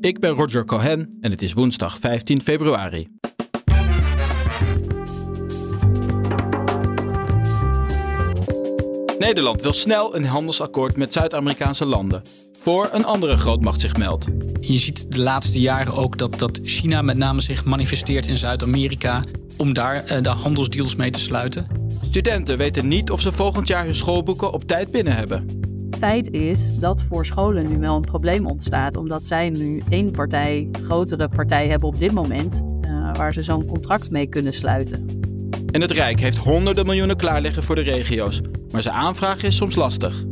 Ik ben Roger Cohen en het is woensdag 15 februari. Nederland wil snel een handelsakkoord met Zuid-Amerikaanse landen. Voor een andere grootmacht zich meldt. Je ziet de laatste jaren ook dat, dat China met name zich manifesteert in Zuid-Amerika om daar eh, de handelsdeals mee te sluiten. Studenten weten niet of ze volgend jaar hun schoolboeken op tijd binnen hebben. Feit is dat voor scholen nu wel een probleem ontstaat, omdat zij nu één partij, grotere partij hebben op dit moment, eh, waar ze zo'n contract mee kunnen sluiten. En het Rijk heeft honderden miljoenen klaar liggen voor de regio's. Maar zijn aanvraag is soms lastig.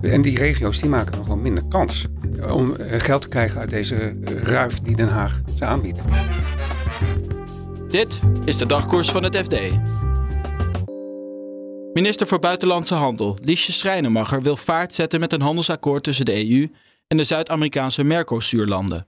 En die regio's die maken nog wel minder kans om eh, geld te krijgen uit deze eh, ruif die Den Haag ze aanbiedt. Dit is de dagkoers van het FD. Minister voor Buitenlandse Handel Liesje Schrijnemacher wil vaart zetten met een handelsakkoord tussen de EU en de Zuid-Amerikaanse Mercosur-landen.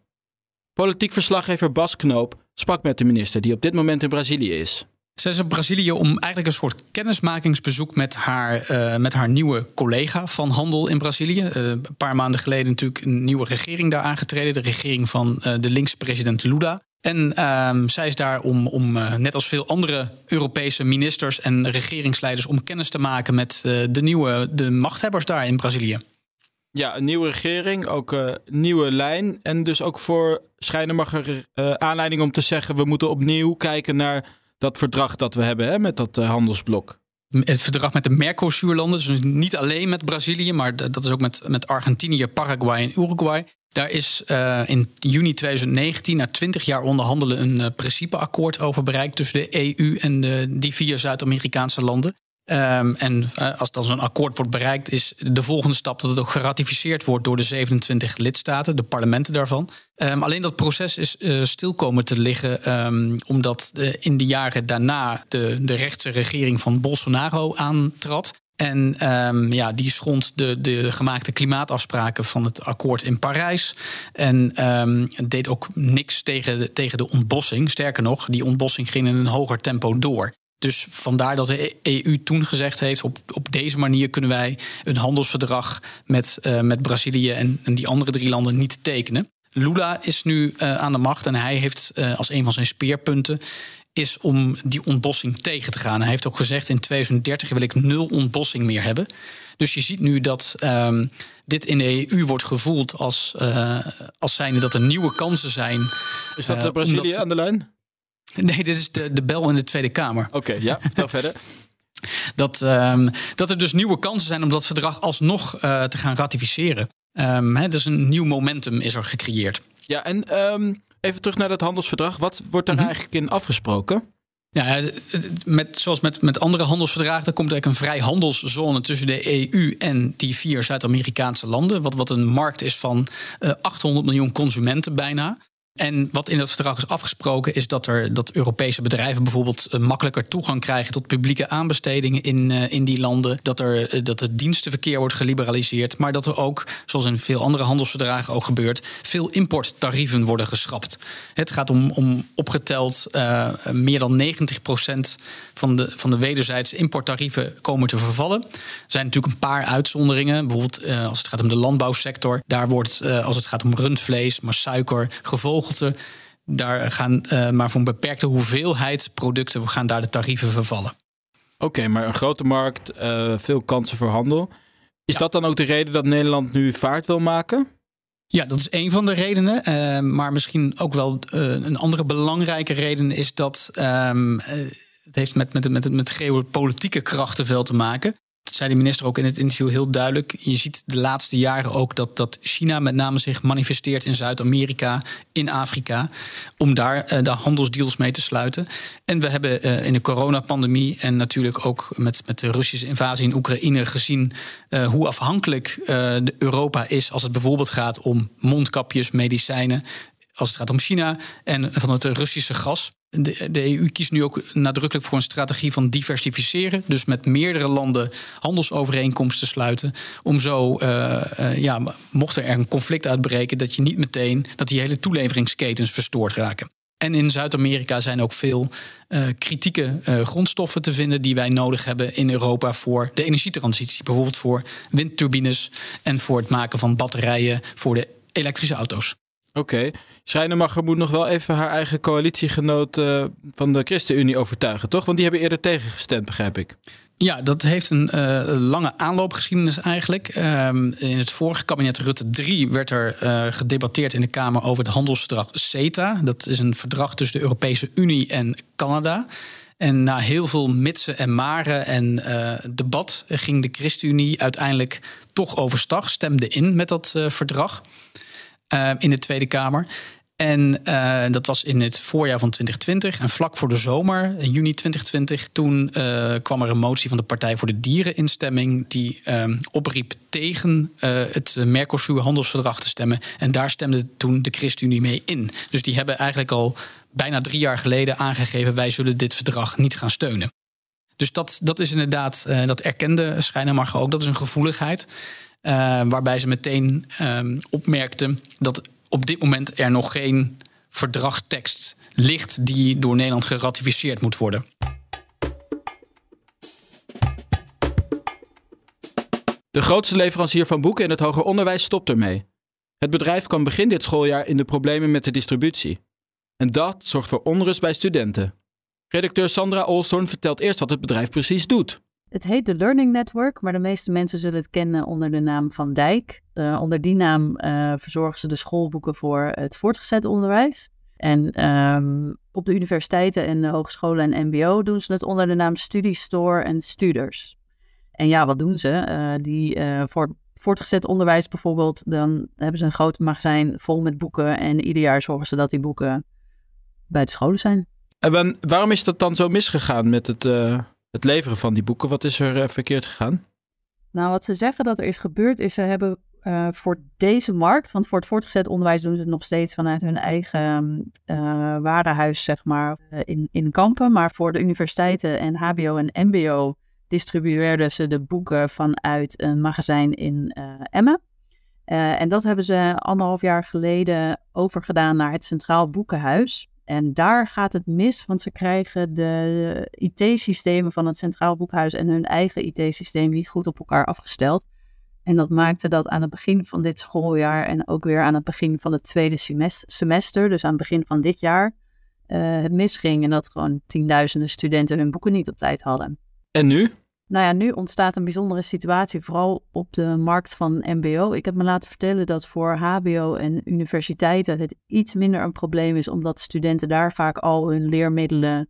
Politiek verslaggever Bas Knoop sprak met de minister die op dit moment in Brazilië is. Zij is op Brazilië om eigenlijk een soort kennismakingsbezoek met haar, eh, met haar nieuwe collega van handel in Brazilië. Eh, een paar maanden geleden natuurlijk een nieuwe regering daar aangetreden. De regering van eh, de linkse president Lula. En ehm, zij is daar om, om eh, net als veel andere Europese ministers en regeringsleiders, om kennis te maken met eh, de nieuwe de machthebbers daar in Brazilië. Ja, een nieuwe regering, ook een nieuwe lijn. En dus ook voor Schrijnemacher eh aanleiding om te zeggen... we moeten opnieuw kijken naar dat verdrag dat we hebben hè, met dat eh, handelsblok. Het verdrag met de Mercosur-landen, dus niet alleen met Brazilië, maar dat is ook met, met Argentinië, Paraguay en Uruguay. Daar is eh, in juni 2019, na 20 jaar onderhandelen, een eh, principeakkoord over bereikt tussen de EU en de, die vier Zuid-Amerikaanse landen. Ehm, en eh, als dan zo'n akkoord wordt bereikt, is de volgende stap dat het ook geratificeerd wordt door de 27 lidstaten, de parlementen daarvan. Ehm, alleen dat proces is eh, stil komen te liggen, ehm, omdat in de jaren daarna de, de rechtse regering van Bolsonaro aantrad. En ehm, ja, die schond de, de gemaakte klimaatafspraken van het akkoord in Parijs. En ehm, deed ook niks tegen de, tegen de ontbossing. Sterker nog, die ontbossing ging in een hoger tempo door. Dus vandaar dat de EU toen gezegd heeft: op, op deze manier kunnen wij een handelsverdrag met, eh, met Brazilië en, en die andere drie landen niet tekenen. Lula is nu eh, aan de macht en hij heeft eh, als een van zijn speerpunten is om die ontbossing tegen te gaan. Hij heeft ook gezegd in 2030 wil ik nul ontbossing meer hebben. Dus je ziet nu dat ehm, dit in de EU wordt gevoeld als, eh, als zijnde dat er nieuwe kansen zijn. Is dat Eh, de Brazilië omdat- aan de lijn? Nee, dit is de, de bel in de Tweede Kamer. Oké, ja, vertel verder. Dat, ehm, dat er dus nieuwe kansen zijn om dat verdrag alsnog eh, te gaan ratificeren. Ehm dus een nieuw momentum is er gecreëerd. Ja, en ehm, even terug naar dat handelsverdrag. Wat wordt daar Mhm. eigenlijk in afgesproken? Ja, met, zoals met, met andere handelsverdragen, er komt eigenlijk een vrijhandelszone tussen de EU en die vier Zuid-Amerikaanse landen. Wat, wat een markt is van eh 800 miljoen consumenten bijna. En wat in dat verdrag is afgesproken, is dat, er, dat Europese bedrijven bijvoorbeeld eh, makkelijker toegang krijgen tot publieke aanbestedingen in, eh, in die landen. Dat, er, eh, dat het dienstenverkeer wordt geliberaliseerd. Maar dat er ook, zoals in veel andere handelsverdragen ook gebeurt, veel importtarieven worden geschrapt. Het gaat om, om opgeteld meer dan 90% van de, van de wederzijdse importtarieven komen te vervallen. Er zijn natuurlijk een paar uitzonderingen. Bijvoorbeeld als het gaat om de landbouwsector. Daar wordt, als het gaat om rundvlees, maar suiker, Daar gaan eh, maar voor een beperkte hoeveelheid producten gaan daar de tarieven vervallen. Oké, maar een grote markt, eh, veel kansen voor handel. Is Ja. dat dan ook de reden dat Nederland nu vaart wil maken? Ja, dat is een van de redenen. Eh, maar misschien ook wel een andere belangrijke reden is dat ehm, eh, het heeft met, met, met, met geopolitieke krachten veel te maken. Dat zei de minister ook in het interview heel duidelijk. Je ziet de laatste jaren ook dat, dat China met name zich manifesteert in Zuid-Amerika, in Afrika, om daar eh, de handelsdeals mee te sluiten. En we hebben eh, in de coronapandemie en natuurlijk ook met, met de Russische invasie in Oekraïne gezien eh, hoe afhankelijk Europa is als het bijvoorbeeld gaat om mondkapjes, medicijnen. als het gaat om China en van het Russische gas. De, de, EU kiest nu ook nadrukkelijk voor een strategie van diversificeren. Dus met meerdere landen handelsovereenkomsten sluiten. Om zo, uh, ja, mocht er een conflict uitbreken, dat je niet meteen dat die hele toeleveringsketens verstoord raken. En in Zuid-Amerika zijn ook veel uh, kritieke grondstoffen te vinden die wij nodig hebben in Europa voor de energietransitie. Bijvoorbeeld voor windturbines en voor het maken van batterijen voor de elektrische auto's. Oké. Okay. Schrijnemacher moet nog wel even haar eigen coalitiegenoot uh, van de ChristenUnie overtuigen, toch? Want die hebben eerder tegengestemd, begrijp ik. Ja, dat heeft een uh, lange aanloopgeschiedenis eigenlijk. Um, in het vorige kabinet Rutte 3 werd er uh, gedebatteerd in de Kamer over het handelsverdrag CETA. Dat is een verdrag tussen de Europese Unie en Canada. En na heel veel mitsen en maren en debat ging de ChristenUnie uiteindelijk toch overstag, stemde in met dat verdrag. Uh, in de Tweede Kamer. En uh, dat was in het voorjaar van 2020. En vlak voor de zomer, juni 2020, toen uh, kwam er een motie van de Partij voor de Dieren in stemming. die opriep tegen het Mercosur-handelsverdrag te stemmen. En daar stemde toen de ChristenUnie mee in. Dus die hebben eigenlijk al bijna drie jaar geleden aangegeven: wij zullen dit verdrag niet gaan steunen. Dus dat, dat is inderdaad, dat erkende Schijnemacher ook, dat is een gevoeligheid. Uh, waarbij ze meteen um, opmerkten dat op dit moment er nog geen verdragstekst ligt die door Nederland geratificeerd moet worden. De grootste leverancier van boeken in het hoger onderwijs stopt ermee. Het bedrijf kwam begin dit schooljaar in de problemen met de distributie. En dat zorgt voor onrust bij studenten. Redacteur Sandra Olstorn vertelt eerst wat het bedrijf precies doet. Het heet de Learning Network, maar de meeste mensen zullen het kennen onder de naam Van Dijk. Uh, onder die naam uh, verzorgen ze de schoolboeken voor het voortgezet onderwijs. En um, op de universiteiten en de hogescholen en MBO doen ze het onder de naam Studiestore en Studers. En ja, wat doen ze? Uh, die voor voortgezet onderwijs bijvoorbeeld, dan hebben ze een groot magazijn vol met boeken. En ieder jaar zorgen ze dat die boeken bij de scholen zijn. Waarom is dat dan zo misgegaan met het het leveren van die boeken. Wat is er uh, verkeerd gegaan? Nou, wat ze zeggen dat er is gebeurd, is ze hebben uh, voor deze markt, want voor het voortgezet onderwijs doen ze het nog steeds vanuit hun eigen uh, warenhuis, zeg maar, in, in kampen. Maar voor de universiteiten en HBO en MBO distribueerden ze de boeken vanuit een magazijn in Emmen. en dat hebben ze anderhalf jaar geleden overgedaan naar het Centraal Boekenhuis. En daar gaat het mis, want ze krijgen de IT-systemen van het Centraal Boekhuis en hun eigen IT-systeem niet goed op elkaar afgesteld. En dat maakte dat aan het begin van dit schooljaar en ook weer aan het begin van het tweede semester, dus aan het begin van dit jaar, uh, het misging. En dat gewoon tienduizenden studenten hun boeken niet op tijd hadden. En nu? Nou ja, nu ontstaat een bijzondere situatie, vooral op de markt van MBO. Ik heb me laten vertellen dat voor HBO en universiteiten het iets minder een probleem is, omdat studenten daar vaak al hun leermiddelen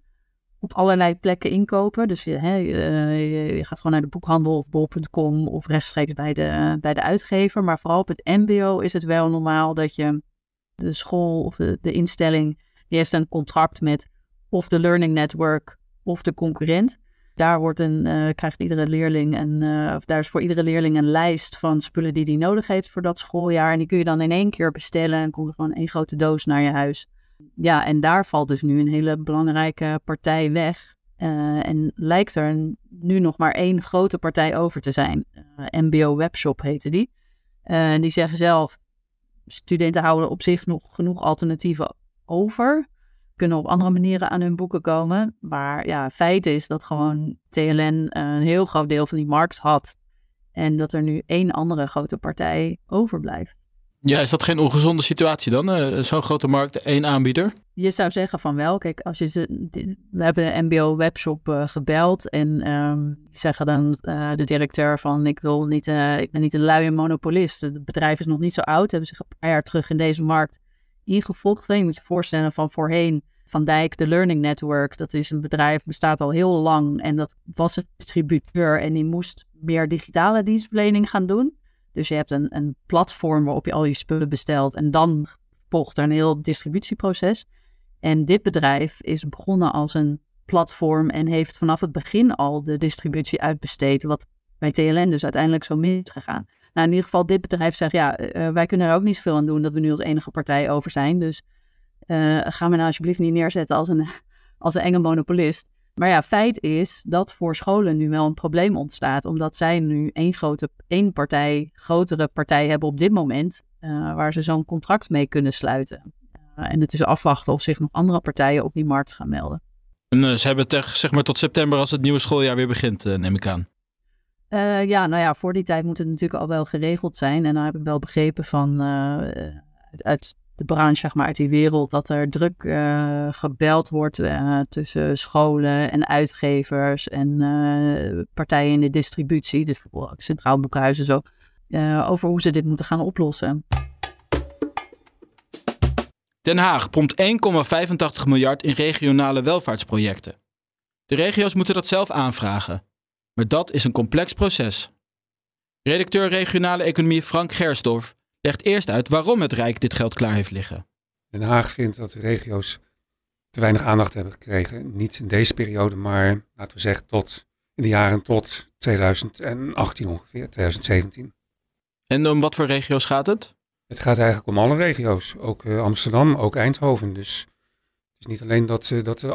op allerlei plekken inkopen. Dus je, hè, je gaat gewoon naar de boekhandel of bol.com of rechtstreeks bij de, bij de uitgever. Maar vooral op het MBO is het wel normaal dat je de school of de, de instelling, die heeft een contract met of de Learning Network of de concurrent. Daar wordt een, uh, krijgt iedere leerling een, uh, of daar is voor iedere leerling een lijst van spullen die hij nodig heeft voor dat schooljaar. En die kun je dan in één keer bestellen en komt er gewoon één grote doos naar je huis. Ja, en daar valt dus nu een hele belangrijke partij weg. Uh, en lijkt er nu nog maar één grote partij over te zijn. MBO Webshop heette die. En die zeggen zelf, studenten houden op zich nog genoeg alternatieven over kunnen op andere manieren aan hun boeken komen. Maar ja, feit is dat gewoon TLN een heel groot deel van die markt had. En dat er nu één andere grote partij overblijft. Ja, is dat geen ongezonde situatie dan? Uh, Zo'n grote markt, één aanbieder? Je zou zeggen van wel. Kijk, als je ze, we hebben de MBO webshop uh, gebeld en um, zeggen dan uh, de directeur van ik wil niet, ik ben niet een luie monopolist. Het bedrijf is nog niet zo oud. Hebben zich een paar jaar terug in deze markt ingevolgd. Je moet je voorstellen van voorheen Van Dijk, de Learning Network. Dat is een bedrijf, bestaat al heel lang. En dat was een distributeur en die moest meer digitale dienstverlening gaan doen. Dus je hebt een, een platform waarop je al je spullen bestelt. En dan volgt er een heel distributieproces. En dit bedrijf is begonnen als een platform en heeft vanaf het begin al de distributie uitbesteed. Wat bij TLN dus uiteindelijk zo misgegaan. Nou, in ieder geval, dit bedrijf zegt ja, uh, wij kunnen er ook niet zoveel aan doen dat we nu als enige partij over zijn. Dus Uh, ga me nou alsjeblieft niet neerzetten als een, als een enge monopolist. Maar ja, feit is dat voor scholen nu wel een probleem ontstaat, omdat zij nu één grote, één partij, grotere partij hebben op dit moment, waar ze zo'n contract mee kunnen sluiten. En het is afwachten of zich nog andere partijen op die markt gaan melden. En ze hebben het zeg maar tot september als het nieuwe schooljaar weer begint, neem ik aan. Ja, nou ja, voor die tijd moet het natuurlijk al wel geregeld zijn. En dan heb ik wel begrepen van uit de branche, zeg maar, uit die wereld, dat er druk uh, gebeld wordt tussen scholen en uitgevers en partijen in de distributie, dus bijvoorbeeld Centraal Boekhuizen zo, over hoe ze dit moeten gaan oplossen. Den Haag pompt 1,85 miljard in regionale welvaartsprojecten. De regio's moeten dat zelf aanvragen. Maar dat is een complex proces. Redacteur regionale economie Frank Gersdorf legt eerst uit waarom het Rijk dit geld klaar heeft liggen. Den Haag vindt dat de regio's te weinig aandacht hebben gekregen. Niet in deze periode, maar laten we zeggen tot in de jaren tot 2018 ongeveer, 2017. En om wat voor regio's gaat het? Het gaat eigenlijk om alle regio's, ook uh, Amsterdam, ook Eindhoven. Dus het is niet alleen dat, uh, dat de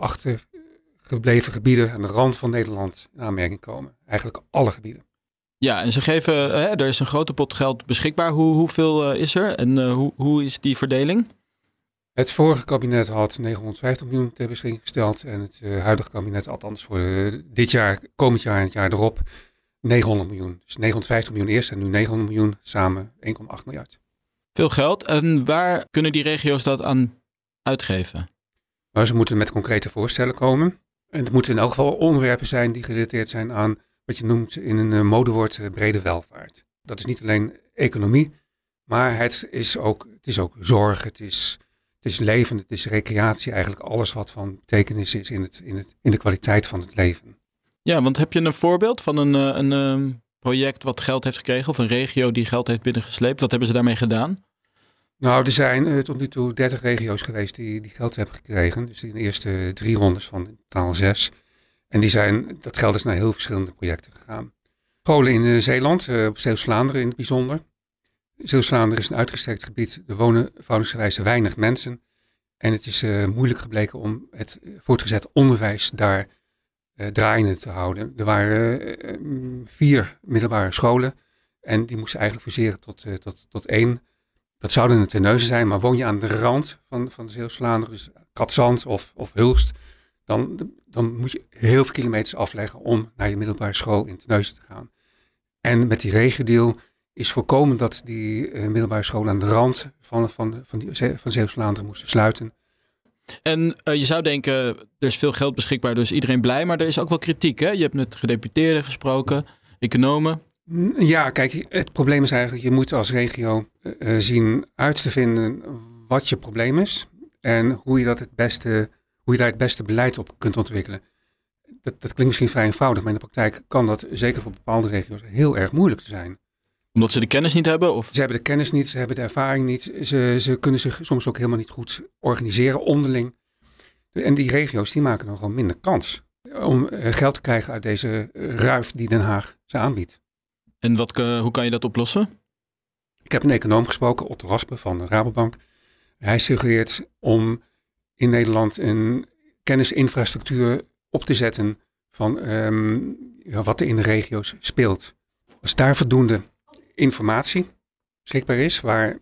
achtergebleven gebieden aan de rand van Nederland in aanmerking komen. Eigenlijk alle gebieden. Ja, en ze geven, hè, er is een grote pot geld beschikbaar. Hoe, hoeveel uh, is er en uh, hoe, hoe is die verdeling? Het vorige kabinet had 950 miljoen ter beschikking gesteld. En het uh, huidige kabinet, althans voor dit jaar, komend jaar en het jaar erop, 900 miljoen. Dus 950 miljoen eerst en nu 900 miljoen, samen 1,8 miljard. Veel geld. En waar kunnen die regio's dat aan uitgeven? Nou, ze moeten met concrete voorstellen komen. En het moeten in elk geval onderwerpen zijn die gerelateerd zijn aan wat je noemt in een uh, modewoord uh, brede welvaart. Dat is niet alleen economie, maar het is ook, het is ook zorg, het is, het is leven, het is recreatie. Eigenlijk alles wat van betekenis is in, het, in, het, in de kwaliteit van het leven. Ja, want heb je een voorbeeld van een, uh, een ehm, project wat geld heeft gekregen of een regio die geld heeft binnengesleept? Wat hebben ze daarmee gedaan? Nou, er zijn tot nu toe 30 regio's geweest die, die geld hebben gekregen. Dus in de eerste drie rondes van totaal zes. En die zijn, dat geld is naar heel verschillende projecten gegaan. Scholen in uh, Zeeland, uh, op Zeeuws-Vlaanderen in het bijzonder. Zeeuws-Vlaanderen is een uitgestrekt gebied. Er wonen eenvoudigsgewijze weinig mensen. En het is moeilijk gebleken om het voortgezet onderwijs daar draaiende te houden. Er waren vier middelbare scholen. En die moesten eigenlijk fuseren tot, tot, tot één. Dat zouden een Terneuzen zijn, maar woon je aan de rand van, van Zeeuws-Vlaanderen, dus Katzand of, of Hulst, dan, dan moet je heel veel kilometers afleggen om naar je middelbare school in Terneuzen te gaan. En met die regiodeal is voorkomen dat die uh, middelbare scholen aan de rand van, van, van, van Zeeuws-Vlaanderen moesten sluiten. En uh, je zou denken, er is veel geld beschikbaar, dus iedereen blij. Maar er is ook wel kritiek, hè? Je hebt met gedeputeerden gesproken, economen. Ja, kijk, het probleem is eigenlijk, je moet als regio uh, zien uit te vinden wat je probleem is. En hoe je dat het beste hoe je daar het beste beleid op kunt ontwikkelen. Dat, dat klinkt misschien vrij eenvoudig, maar in de praktijk kan dat zeker voor bepaalde regio's heel erg moeilijk zijn. Omdat ze de kennis niet hebben? Of? Ze hebben de kennis niet, ze hebben de ervaring niet. Ze, ze kunnen zich soms ook helemaal niet goed organiseren onderling. En die regio's die maken dan gewoon minder kans om eh, geld te krijgen uit deze ruif die Den Haag ze aanbiedt. En wat, hoe kan je dat oplossen? Ik heb een econoom gesproken, Otto Raspe van de Rabobank. Hij suggereert om in Nederland een kennisinfrastructuur op te zetten van ja, wat er in de regio's speelt. Als daar voldoende informatie beschikbaar is waar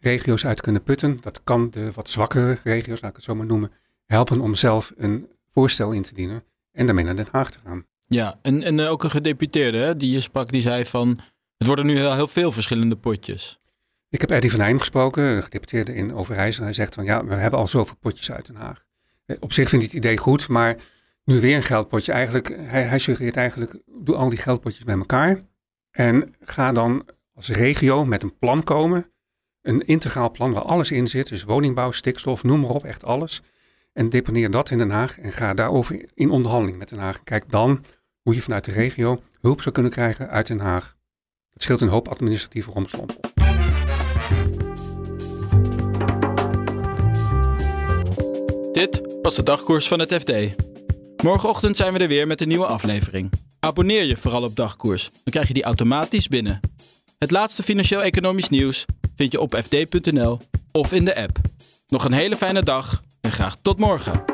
regio's uit kunnen putten, dat kan de wat zwakkere regio's, laat ik het zo maar noemen, helpen om zelf een voorstel in te dienen en daarmee naar Den Haag te gaan. Ja, en, en ook een gedeputeerde hè, die je sprak, die zei van het worden nu heel, veel verschillende potjes. Ik heb Eddie van Heijm gesproken, gedeputeerde in Overijssel. Hij zegt van ja, we hebben al zoveel potjes uit Den Haag. Eh, op zich vindt hij het idee goed, maar nu weer een geldpotje. Eigenlijk, hij, hij suggereert eigenlijk, doe al die geldpotjes bij elkaar. En ga dan als regio met een plan komen. Een integraal plan waar alles in zit. Dus woningbouw, stikstof, noem maar op, echt alles. En deponeer dat in Den Haag en ga daarover in onderhandeling met Den Haag. Kijk dan hoe je vanuit de regio hulp zou kunnen krijgen uit Den Haag. Het scheelt een hoop administratieve romslomp. Dit was de dagkoers van het FD. Morgenochtend zijn we er weer met een nieuwe aflevering. Abonneer je vooral op dagkoers, dan krijg je die automatisch binnen. Het laatste financieel-economisch nieuws vind je op fd.nl of in de app. Nog een hele fijne dag en graag tot morgen.